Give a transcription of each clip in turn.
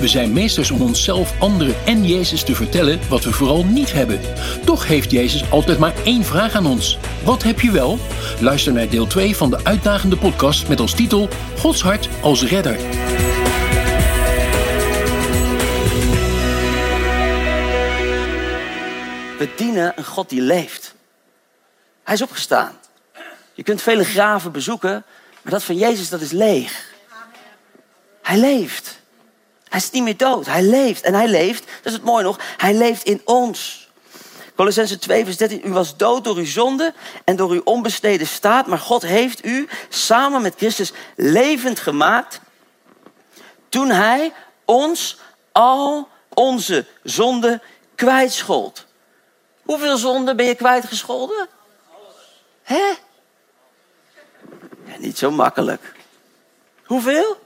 We zijn meesters om onszelf, anderen en Jezus te vertellen wat we vooral niet hebben. Toch heeft Jezus altijd maar één vraag aan ons. Wat heb je wel? Luister naar deel 2 van de uitdagende podcast met als titel Gods hart als redder. We dienen een God die leeft. Hij is opgestaan. Je kunt vele graven bezoeken, maar dat van Jezus dat is leeg. Hij leeft. Hij is niet meer dood. Hij leeft. En hij leeft, dat is het mooie nog, hij leeft in ons. Colossense 2, vers 13. U was dood door uw zonde en door uw onbesteden staat. Maar God heeft u samen met Christus levend gemaakt. Toen hij ons al onze zonden kwijtschold. Hoeveel zonden ben je kwijtgescholden? Hè? Ja, niet zo makkelijk. Hoeveel?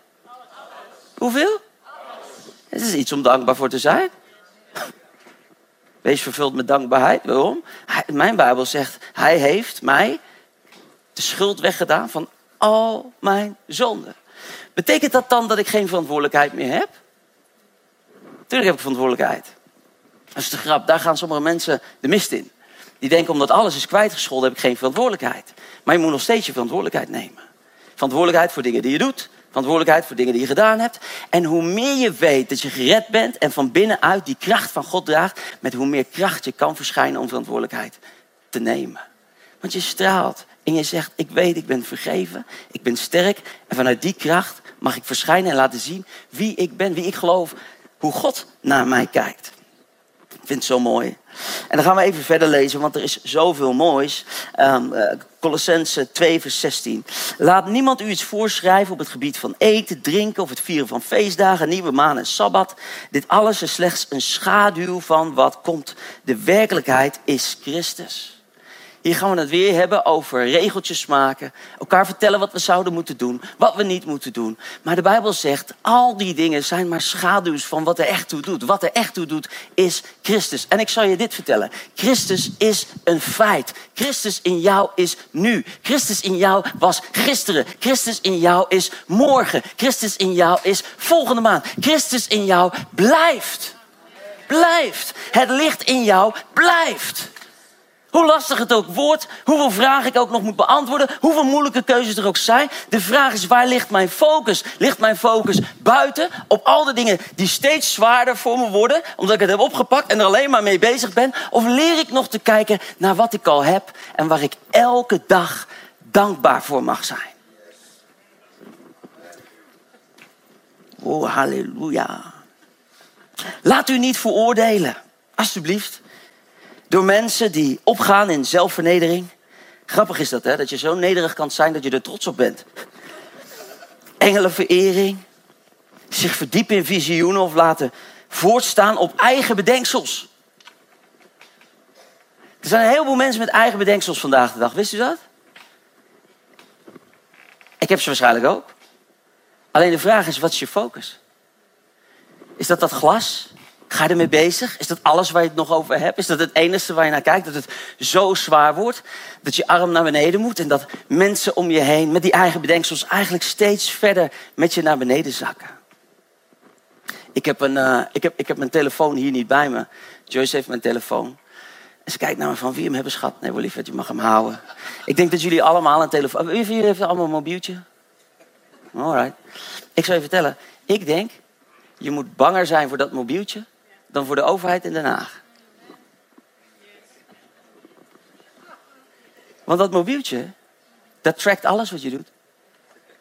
Hoeveel? Het is iets om dankbaar voor te zijn. Wees vervuld met dankbaarheid. Waarom? Mijn Bijbel zegt, hij heeft mij de schuld weggedaan van al mijn zonden. Betekent dat dan dat ik geen verantwoordelijkheid meer heb? Tuurlijk heb ik verantwoordelijkheid. Dat is de grap. Daar gaan sommige mensen de mist in. Die denken omdat alles is kwijtgescholden heb ik geen verantwoordelijkheid. Maar je moet nog steeds je verantwoordelijkheid nemen. Verantwoordelijkheid voor dingen die je doet. Verantwoordelijkheid voor dingen die je gedaan hebt. En hoe meer je weet dat je gered bent en van binnenuit die kracht van God draagt, met hoe meer kracht je kan verschijnen om verantwoordelijkheid te nemen. Want je straalt en je zegt, ik weet, ik ben vergeven, ik ben sterk. En vanuit die kracht mag ik verschijnen en laten zien wie ik ben, wie ik geloof, hoe God naar mij kijkt. Ik vind het zo mooi. En dan gaan we even verder lezen, want er is zoveel moois. Um, Colossense 2, vers 16. Laat niemand u iets voorschrijven op het gebied van eten, drinken of het vieren van feestdagen, nieuwe maan en sabbat. Dit alles is slechts een schaduw van wat komt. De werkelijkheid is Christus. Hier gaan we het weer hebben over regeltjes maken. Elkaar vertellen wat we zouden moeten doen. Wat we niet moeten doen. Maar de Bijbel zegt, al die dingen zijn maar schaduws van wat er echt toe doet. Wat er echt toe doet is Christus. En ik zal je dit vertellen. Christus is een feit. Christus in jou is nu. Christus in jou was gisteren. Christus in jou is morgen. Christus in jou is volgende maand. Christus in jou blijft. Blijft. Het licht in jou blijft. Hoe lastig het ook wordt, hoeveel vragen ik ook nog moet beantwoorden, hoeveel moeilijke keuzes er ook zijn. De vraag is, waar ligt mijn focus? Ligt mijn focus buiten op al de dingen die steeds zwaarder voor me worden, omdat ik het heb opgepakt en er alleen maar mee bezig ben? Of leer ik nog te kijken naar wat ik al heb en waar ik elke dag dankbaar voor mag zijn? Oh, halleluja. Laat u niet veroordelen, alsjeblieft door mensen die opgaan in zelfvernedering. Grappig is dat, hè? Dat je zo nederig kan zijn dat je er trots op bent. Engelenverering. Zich verdiepen in visioenen of laten voortstaan op eigen bedenksels. Er zijn een heleboel mensen met eigen bedenksels vandaag de dag. Wist u dat? Ik heb ze waarschijnlijk ook. Alleen de vraag is, wat is je focus? Is dat dat glas? Ga je ermee bezig? Is dat alles waar je het nog over hebt? Is dat het enige waar je naar kijkt? Dat het zo zwaar wordt dat je arm naar beneden moet en dat mensen om je heen met die eigen bedenksels eigenlijk steeds verder met je naar beneden zakken? Ik heb, een, uh, ik, heb, ik heb mijn telefoon hier niet bij me. Joyce heeft mijn telefoon. En ze kijkt naar me van, wie hem hebben schat? Nee, wel lief, je mag hem houden. Ik denk dat jullie allemaal een telefoon... Wie van jullie heeft allemaal een mobieltje? Alright. Ik zal je vertellen. Ik denk, je moet banger zijn voor dat mobieltje dan voor de overheid in Den Haag. Want dat mobieltje, dat trackt alles wat je doet.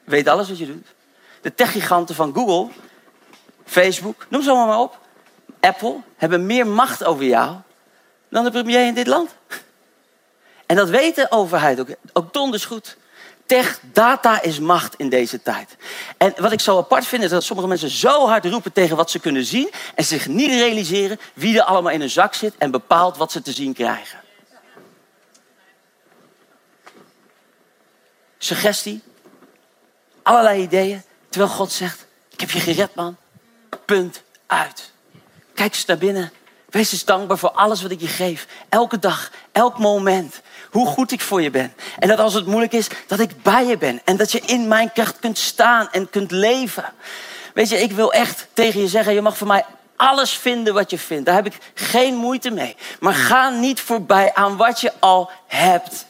Weet alles wat je doet. De techgiganten van Google, Facebook, noem ze allemaal maar op. Apple hebben meer macht over jou dan de premier in dit land. En dat weet de overheid ook, ook donders goed. Tech, data is macht in deze tijd. En wat ik zo apart vind is dat sommige mensen zo hard roepen tegen wat ze kunnen zien en zich niet realiseren wie er allemaal in hun zak zit en bepaalt wat ze te zien krijgen. Suggestie, allerlei ideeën, terwijl God zegt: Ik heb je gered, man. Punt uit. Kijk eens naar binnen. Wees eens dankbaar voor alles wat ik je geef. Elke dag, elk moment. Hoe goed ik voor je ben. En dat als het moeilijk is, dat ik bij je ben. En dat je in mijn kracht kunt staan en kunt leven. Weet je, ik wil echt tegen je zeggen, je mag voor mij alles vinden wat je vindt. Daar heb ik geen moeite mee. Maar ga niet voorbij aan wat je al hebt.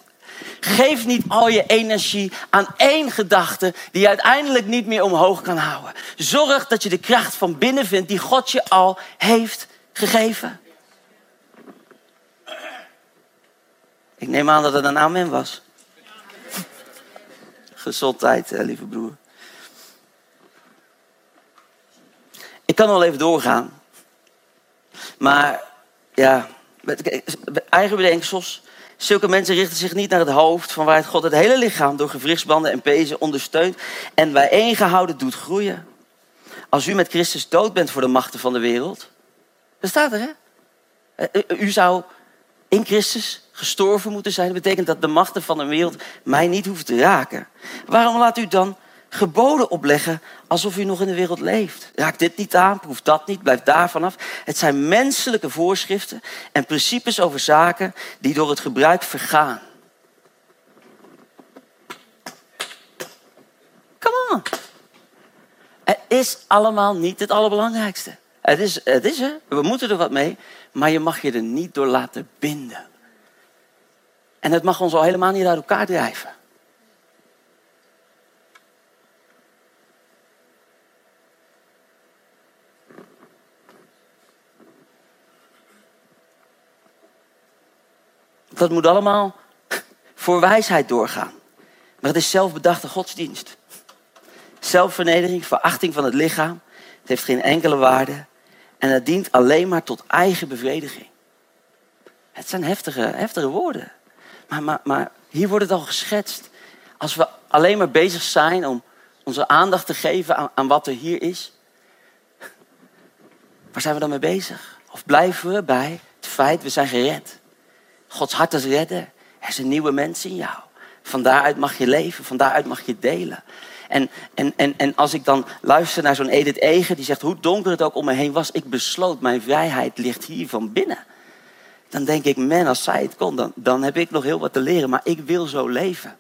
Geef niet al je energie aan één gedachte die je uiteindelijk niet meer omhoog kan houden. Zorg dat je de kracht van binnen vindt die God je al heeft gegeven. Ik neem aan dat het een amen was. Gezondheid, lieve broer. Ik kan wel even doorgaan. Maar ja, eigen bedenksels. Zulke mensen richten zich niet naar het hoofd, van waaruit God het hele lichaam door gewrichtsbanden en pezen ondersteunt en bijeengehouden doet groeien. Als u met Christus dood bent voor de machten van de wereld, dat staat er, hè? Eh, eh, u zou in Christus gestorven moeten zijn. Dat betekent dat de machten van de wereld mij niet hoeven te raken. Waarom laat u dan geboden opleggen alsof u nog in de wereld leeft? Raak dit niet aan, proef dat niet, blijf daar vanaf. Het zijn menselijke voorschriften en principes over zaken die door het gebruik vergaan. Come on. Het is allemaal niet het allerbelangrijkste. Het is, het is hè, we moeten er wat mee, maar je mag je er niet door laten binden. En het mag ons al helemaal niet uit elkaar drijven. Dat moet allemaal voor wijsheid doorgaan. Maar het is zelfbedachte godsdienst. Zelfvernedering, verachting van het lichaam. Het heeft geen enkele waarde. En het dient alleen maar tot eigen bevrediging. Het zijn heftige, heftige woorden. Maar, maar, maar hier wordt het al geschetst. Als we alleen maar bezig zijn om onze aandacht te geven aan, wat er hier is. Waar zijn we dan mee bezig? Of blijven we bij het feit, we zijn gered. Gods hart is redden. Er is een nieuwe mens in jou. Van daaruit mag je leven, van daaruit mag je delen. En, en, en, en als ik dan luister naar zo'n Edith Eger, die zegt hoe donker het ook om me heen was, ik besloot, mijn vrijheid ligt hier van binnen. Dan denk ik, man, als zij het kon, dan, dan heb ik nog heel wat te leren, maar ik wil zo leven.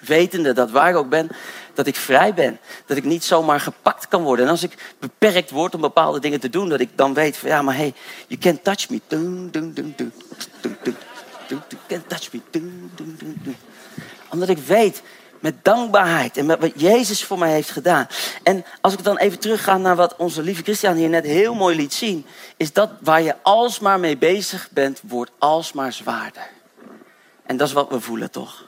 Wetende dat waar ik ook ben, dat ik vrij ben. Dat ik niet zomaar gepakt kan worden. En als ik beperkt word om bepaalde dingen te doen, dat ik dan weet van ja, maar hey, you can't touch me. You touch me. Omdat ik weet, met dankbaarheid en met wat Jezus voor mij heeft gedaan. En als ik dan even terugga naar wat onze lieve Christian hier net heel mooi liet zien, is dat waar je alsmaar mee bezig bent, wordt alsmaar zwaarder. En dat is wat we voelen toch?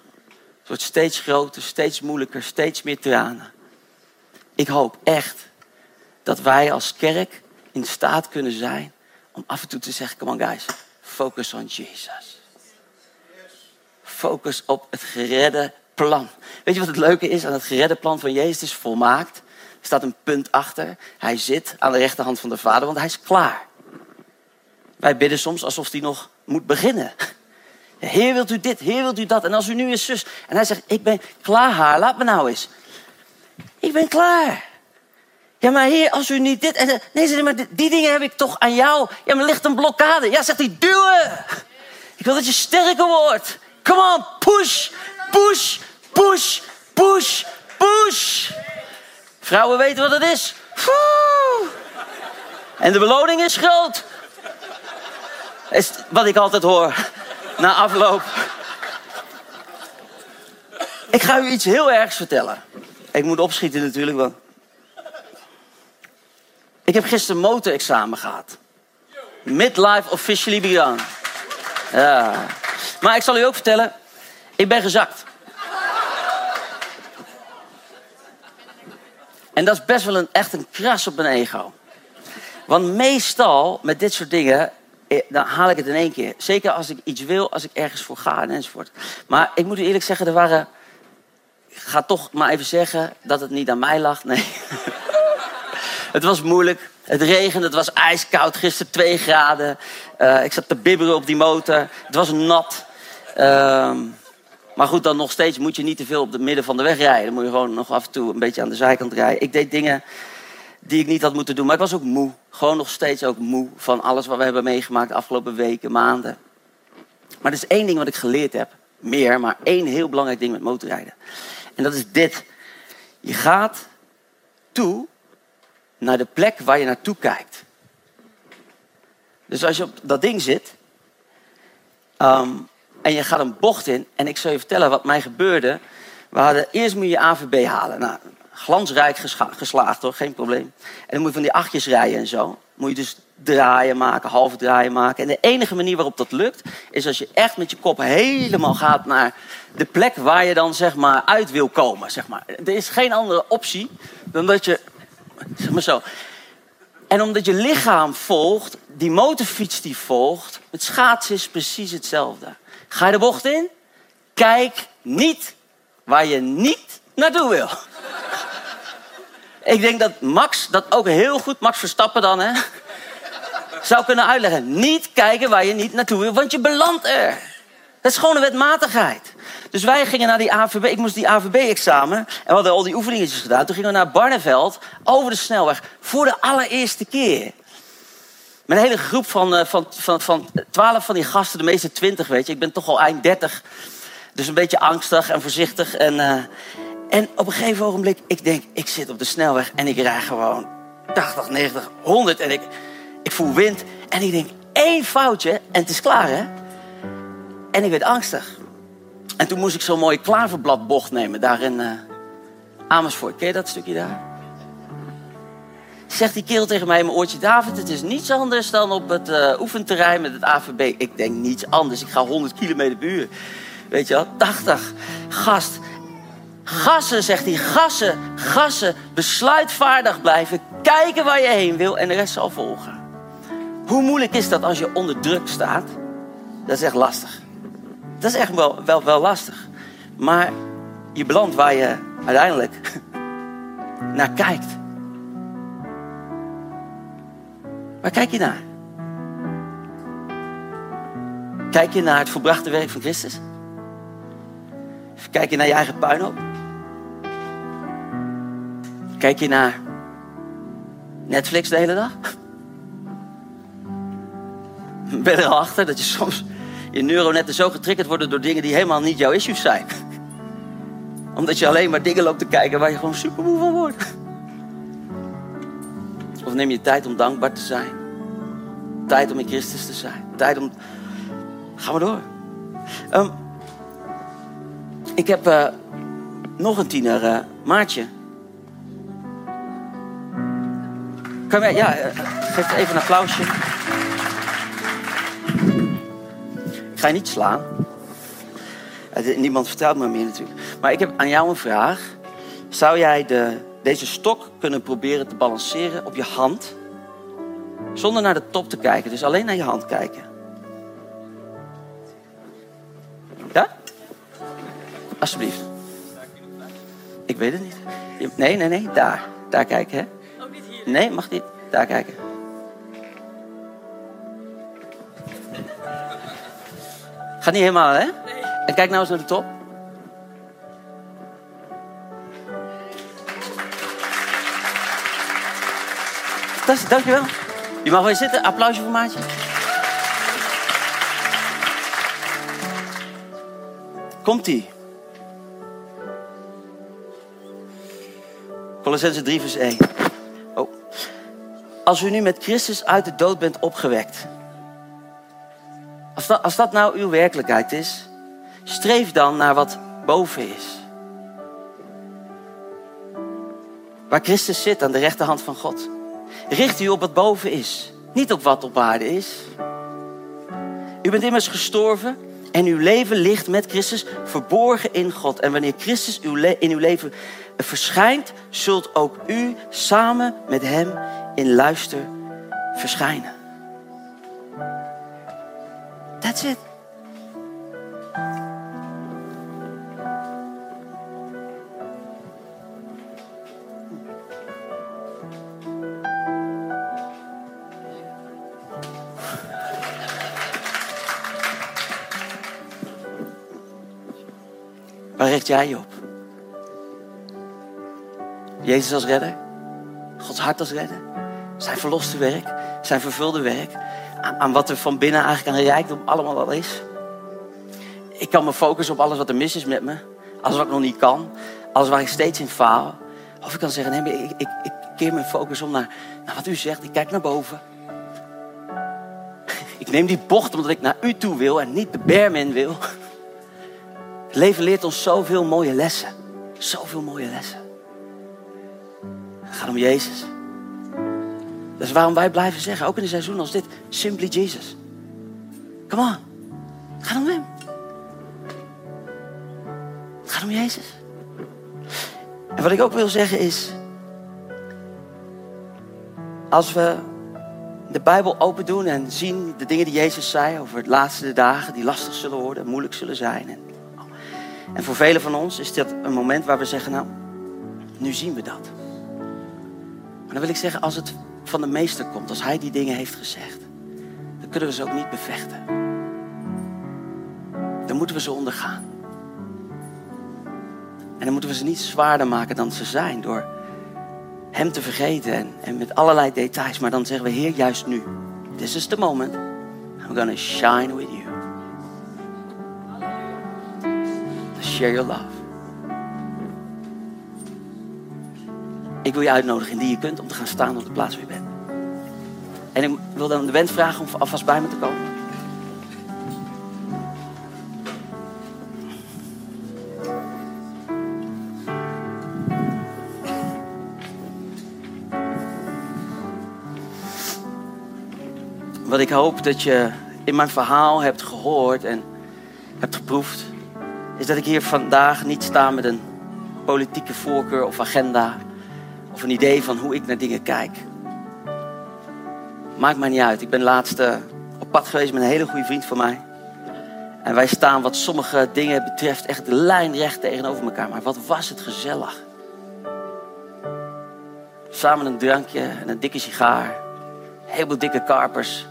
Het wordt steeds groter, steeds moeilijker, steeds meer tranen. Ik hoop echt dat wij als kerk in staat kunnen zijn om af en toe te zeggen: Come on, guys, focus on Jesus. Focus op het geredde plan. Weet je wat het leuke is aan het geredde plan van Jezus? Het is volmaakt. Er staat een punt achter. Hij zit aan de rechterhand van de Vader, want hij is klaar. Wij bidden soms alsof hij nog moet beginnen. Heer, wilt u dit? Heer, wilt u dat? En als u nu is zus. En hij zegt, ik ben klaar, haar. Laat me nou eens. Ik ben klaar. Ja, maar heer, als u niet dit... En, nee, maar die dingen heb ik toch aan jou. Ja, maar ligt een blokkade. Ja, zegt hij, duwen. Ik wil dat je sterker wordt. Come on, push, push, push, push, push. Vrouwen weten wat het is. En de beloning is groot. Is wat ik altijd hoor na afloop. Ik ga u iets heel ergs vertellen. Ik moet opschieten natuurlijk, want... Ik heb gisteren motorexamen gehad. Midlife officially begun. Ja. Maar ik zal u ook vertellen, ik ben gezakt. En dat is best wel een, echt een kras op mijn ego. Want meestal met dit soort dingen eh, dan haal ik het in één keer. Zeker als ik iets wil, als ik ergens voor ga en enzovoort. Maar ik moet u eerlijk zeggen, er waren ga toch maar even zeggen dat het niet aan mij lag. Nee. het was moeilijk. Het regende, het was ijskoud. Gisteren 2 graden. Uh, ik zat te bibberen op die motor. Het was nat. Uh, maar goed, dan nog steeds moet je niet te veel op het midden van de weg rijden. Dan moet je gewoon nog af en toe een beetje aan de zijkant rijden. Ik deed dingen die ik niet had moeten doen. Maar ik was ook moe. Gewoon nog steeds ook moe van alles wat we hebben meegemaakt de afgelopen weken, maanden. Maar er is één ding wat ik geleerd heb. Meer, maar één heel belangrijk ding met motorrijden. En dat is dit. Je gaat toe naar de plek waar je naartoe kijkt. Dus als je op dat ding zit um, en je gaat een bocht in, en ik zal je vertellen wat mij gebeurde. We hadden eerst moet je AVB halen. Nou, glansrijk geslaagd hoor, geen probleem. En dan moet je van die achtjes rijden en zo. Moet je dus draaien maken, halve draaien maken. En de enige manier waarop dat lukt, is als je echt met je kop helemaal gaat naar de plek waar je dan zeg maar uit wil komen. Zeg maar. Er is geen andere optie dan dat je, zeg maar zo. En omdat je lichaam volgt, die motorfiets die volgt, het schaatsen is precies hetzelfde. Ga je de bocht in? Kijk niet waar je niet naartoe wil. Ik denk dat Max dat ook heel goed, Max Verstappen dan, hè, zou kunnen uitleggen. Niet kijken waar je niet naartoe wil, want je belandt er. Dat is gewoon een wetmatigheid. Dus wij gingen naar die AVB. Ik moest die AVB-examen. En we hadden al die oefeningetjes gedaan. Toen gingen we naar Barneveld over de snelweg. Voor de allereerste keer. Met een hele groep van, eh, van, van, van 12 van die gasten, de meeste 20, weet je. Ik ben toch al eind 30. Dus een beetje angstig en voorzichtig. En, uh, en op een gegeven ogenblik, ik denk, ik zit op de snelweg en ik rijd gewoon 80, 90, 100. En ik, ik voel wind. En ik denk, één foutje en het is klaar, hè? En ik werd angstig. En toen moest ik zo'n mooie klaverbladbocht nemen, daar in uh, Amersfoort. Ken je dat stukje daar? Zegt die kerel tegen mij in mijn oortje, David, het is niets anders dan op het uh, oefenterrein met het AVB. Ik denk niets anders, ik ga 100 kilometer per uur. Weet je wel, 80. Gast, Gassen, zegt hij, gassen, gassen, besluitvaardig blijven, kijken waar je heen wil en de rest zal volgen. Hoe moeilijk is dat als je onder druk staat? Dat is echt lastig. Dat is echt wel, wel, wel lastig. Maar je belandt waar je uiteindelijk naar kijkt. Waar kijk je naar? Kijk je naar het volbrachte werk van Christus? kijk je naar je eigen puinhoop? Kijk je naar Netflix de hele dag? Ben er al achter dat je soms je neuronetten zo getriggerd worden door dingen die helemaal niet jouw issues zijn? Omdat je alleen maar dingen loopt te kijken waar je gewoon super moe van wordt. Neem je tijd om dankbaar te zijn? Tijd om in Christus te zijn? Tijd om. Ga maar door. Um, ik heb uh, nog een tiener, uh, Maartje. Kan jij, ja, uh, geef even een applausje. Ik ga je niet slaan. Niemand vertelt me meer natuurlijk. Maar ik heb aan jou een vraag. Zou jij de, deze stok kunnen proberen te balanceren op je hand? Zonder naar de top te kijken, dus alleen naar je hand kijken. Ja? Alsjeblieft. Ik weet het niet. Nee, nee, nee. Daar. Daar kijken, hè? Ook niet hier. Nee, mag niet. Daar kijken. Gaat niet helemaal, hè? Nee. En kijk nou eens naar de top. Fantastisch, dankjewel. Je mag wel zitten. Applausje voor Maatje. Komt-ie. Colossense 3 vers 1. Oh. Als u nu met Christus uit de dood bent opgewekt. Als dat, als dat nou uw werkelijkheid is, streef dan naar wat boven is. Waar Christus zit aan de rechterhand van God. Richt u op wat boven is, niet op wat op aarde is. U bent immers gestorven en uw leven ligt met Christus verborgen in God. En wanneer Christus in uw leven verschijnt, zult ook u samen met hem in luister verschijnen. That's it. Jij je op? Jezus als redder? Gods hart als redder? Zijn verloste werk? Zijn vervulde werk? Aan, aan wat er van binnen eigenlijk aan rijkdom allemaal al is? Ik kan me focussen op alles wat er mis is met me. Alles wat ik nog niet kan. Alles waar ik steeds in faal. Of ik kan zeggen, nee, ik, ik, ik keer mijn focus om naar, naar wat u zegt. Ik kijk naar boven. Ik neem die bocht omdat ik naar u toe wil en niet de bermen wil. Het leven leert ons zoveel mooie lessen. Zoveel mooie lessen. Het gaat om Jezus. Dat is waarom wij blijven zeggen, ook in een seizoen als dit, simply Jesus. Come on. Het gaat om hem. Het gaat om Jezus. En wat ik ook wil zeggen is, als we de Bijbel open doen en zien de dingen die Jezus zei over de laatste dagen die lastig zullen worden, moeilijk zullen zijn. En, en voor velen van ons is dit een moment waar we zeggen, nou, nu zien we dat. Maar dan wil ik zeggen, als het van de meester komt, als hij die dingen heeft gezegd, dan kunnen we ze ook niet bevechten. Dan moeten we ze ondergaan. En dan moeten we ze niet zwaarder maken dan ze zijn door hem te vergeten en, met allerlei details. Maar dan zeggen we, Heer, juist nu. This is the moment. I'm to shine with you. Share your love. Ik wil je uitnodigen indien je kunt om te gaan staan op de plaats waar je bent. En ik wil dan de wens vragen om alvast bij me te komen. Wat ik hoop dat je in mijn verhaal hebt gehoord en hebt geproefd, is dat ik hier vandaag niet sta met een politieke voorkeur of agenda of een idee van hoe ik naar dingen kijk. Maakt mij niet uit. Ik ben laatst uh, op pad geweest met een hele goede vriend van mij. En wij staan wat sommige dingen betreft echt lijnrecht tegenover elkaar. Maar wat was het gezellig. Samen een drankje en een dikke sigaar. Heleboel dikke karpers.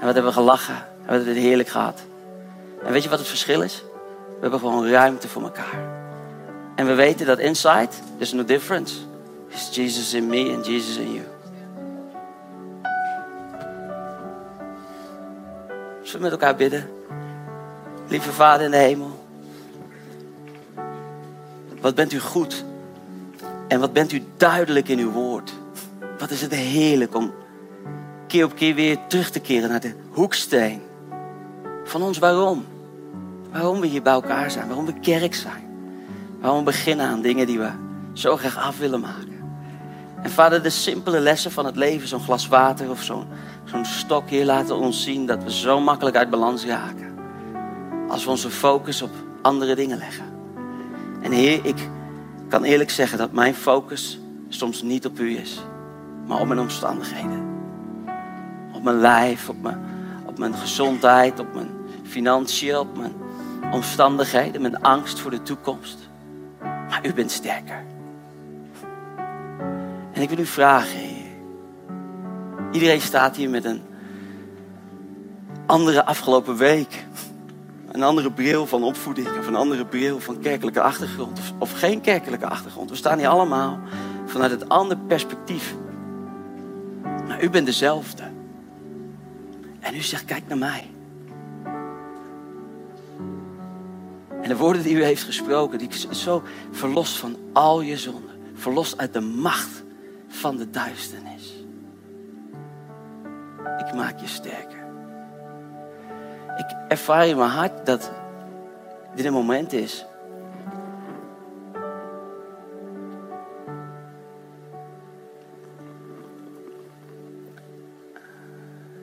En wat hebben we gelachen. En wat hebben we het heerlijk gehad. En weet je wat het verschil is? We hebben gewoon ruimte voor elkaar. En we weten dat inside, there's no difference. It's Jesus in me and Jesus in you. Zullen we met elkaar bidden? Lieve Vader in de hemel. Wat bent u goed. En wat bent u duidelijk in uw woord. Wat is het heerlijk om keer op keer weer terug te keren naar de hoeksteen. Van ons waarom. Waarom we hier bij elkaar zijn. Waarom we kerk zijn. Waarom we beginnen aan dingen die we zo graag af willen maken. En vader, de simpele lessen van het leven, zo'n glas water of zo'n zo'n stok hier, laten ons zien dat we zo makkelijk uit balans raken. Als we onze focus op andere dingen leggen. En Heer, ik kan eerlijk zeggen dat mijn focus soms niet op U is, maar op mijn omstandigheden. Op mijn lijf, op mijn, op mijn gezondheid, op mijn financiën, op mijn omstandigheden, mijn angst voor de toekomst. Maar U bent sterker. En ik wil u vragen. Iedereen staat hier met een andere afgelopen week. Een andere bril van opvoeding of een andere bril van kerkelijke achtergrond of, geen kerkelijke achtergrond. We staan hier allemaal vanuit het andere perspectief. Maar u bent dezelfde. En u zegt, kijk naar mij. En de woorden die u heeft gesproken, die zo verlost van al je zonden. Verlost uit de macht van de duisternis. Ik maak je sterker. Ik ervaar in mijn hart dat dit een moment is.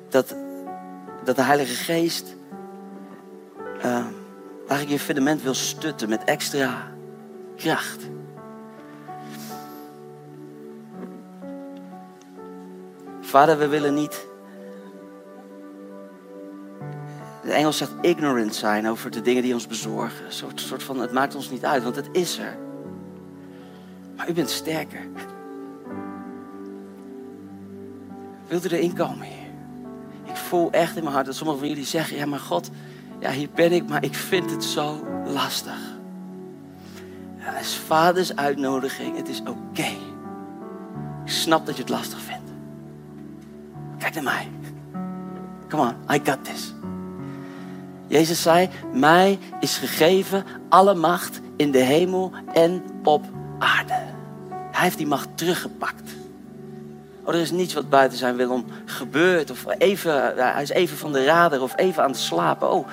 Dat, dat de Heilige Geest uh, eigenlijk je fundament wil stutten met extra kracht. Vader, we willen niet. De Engels zegt ignorant zijn over de dingen die ons bezorgen. Een soort, soort van, het maakt ons niet uit, want het is er. Maar u bent sterker. Wilt u erin komen, Heer? Ik voel echt in mijn hart dat sommigen van jullie zeggen: Ja, maar God, ja, hier ben ik, maar ik vind het zo lastig. Dat is vaders uitnodiging. Het is oké. Ik snap dat je het lastig vindt. Kijk naar mij. Come on, I got this. Jezus zei, mij is gegeven alle macht in de hemel en op aarde. Hij heeft die macht teruggepakt. Oh, er is niets wat buiten zijn wil om gebeurt. Of even, hij is even van de radar of even aan het slapen. Oh,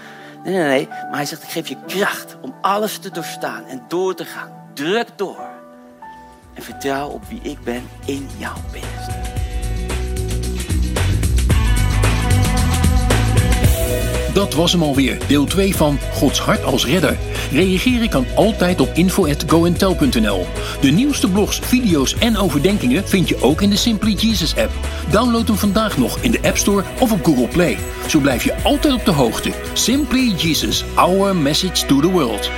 nee, nee, nee. Maar hij zegt, ik geef je kracht om alles te doorstaan en door te gaan. Druk door. En vertrouw op wie ik ben in jouw binnenste. Dat was hem alweer, deel 2 van Gods hart als redder. Reageren kan altijd op info@goentel.nl. De nieuwste blogs, video's en overdenkingen vind je ook in de Simply Jesus app. Download hem vandaag nog in de App Store of op Google Play. Zo blijf je altijd op de hoogte. Simply Jesus, our message to the world.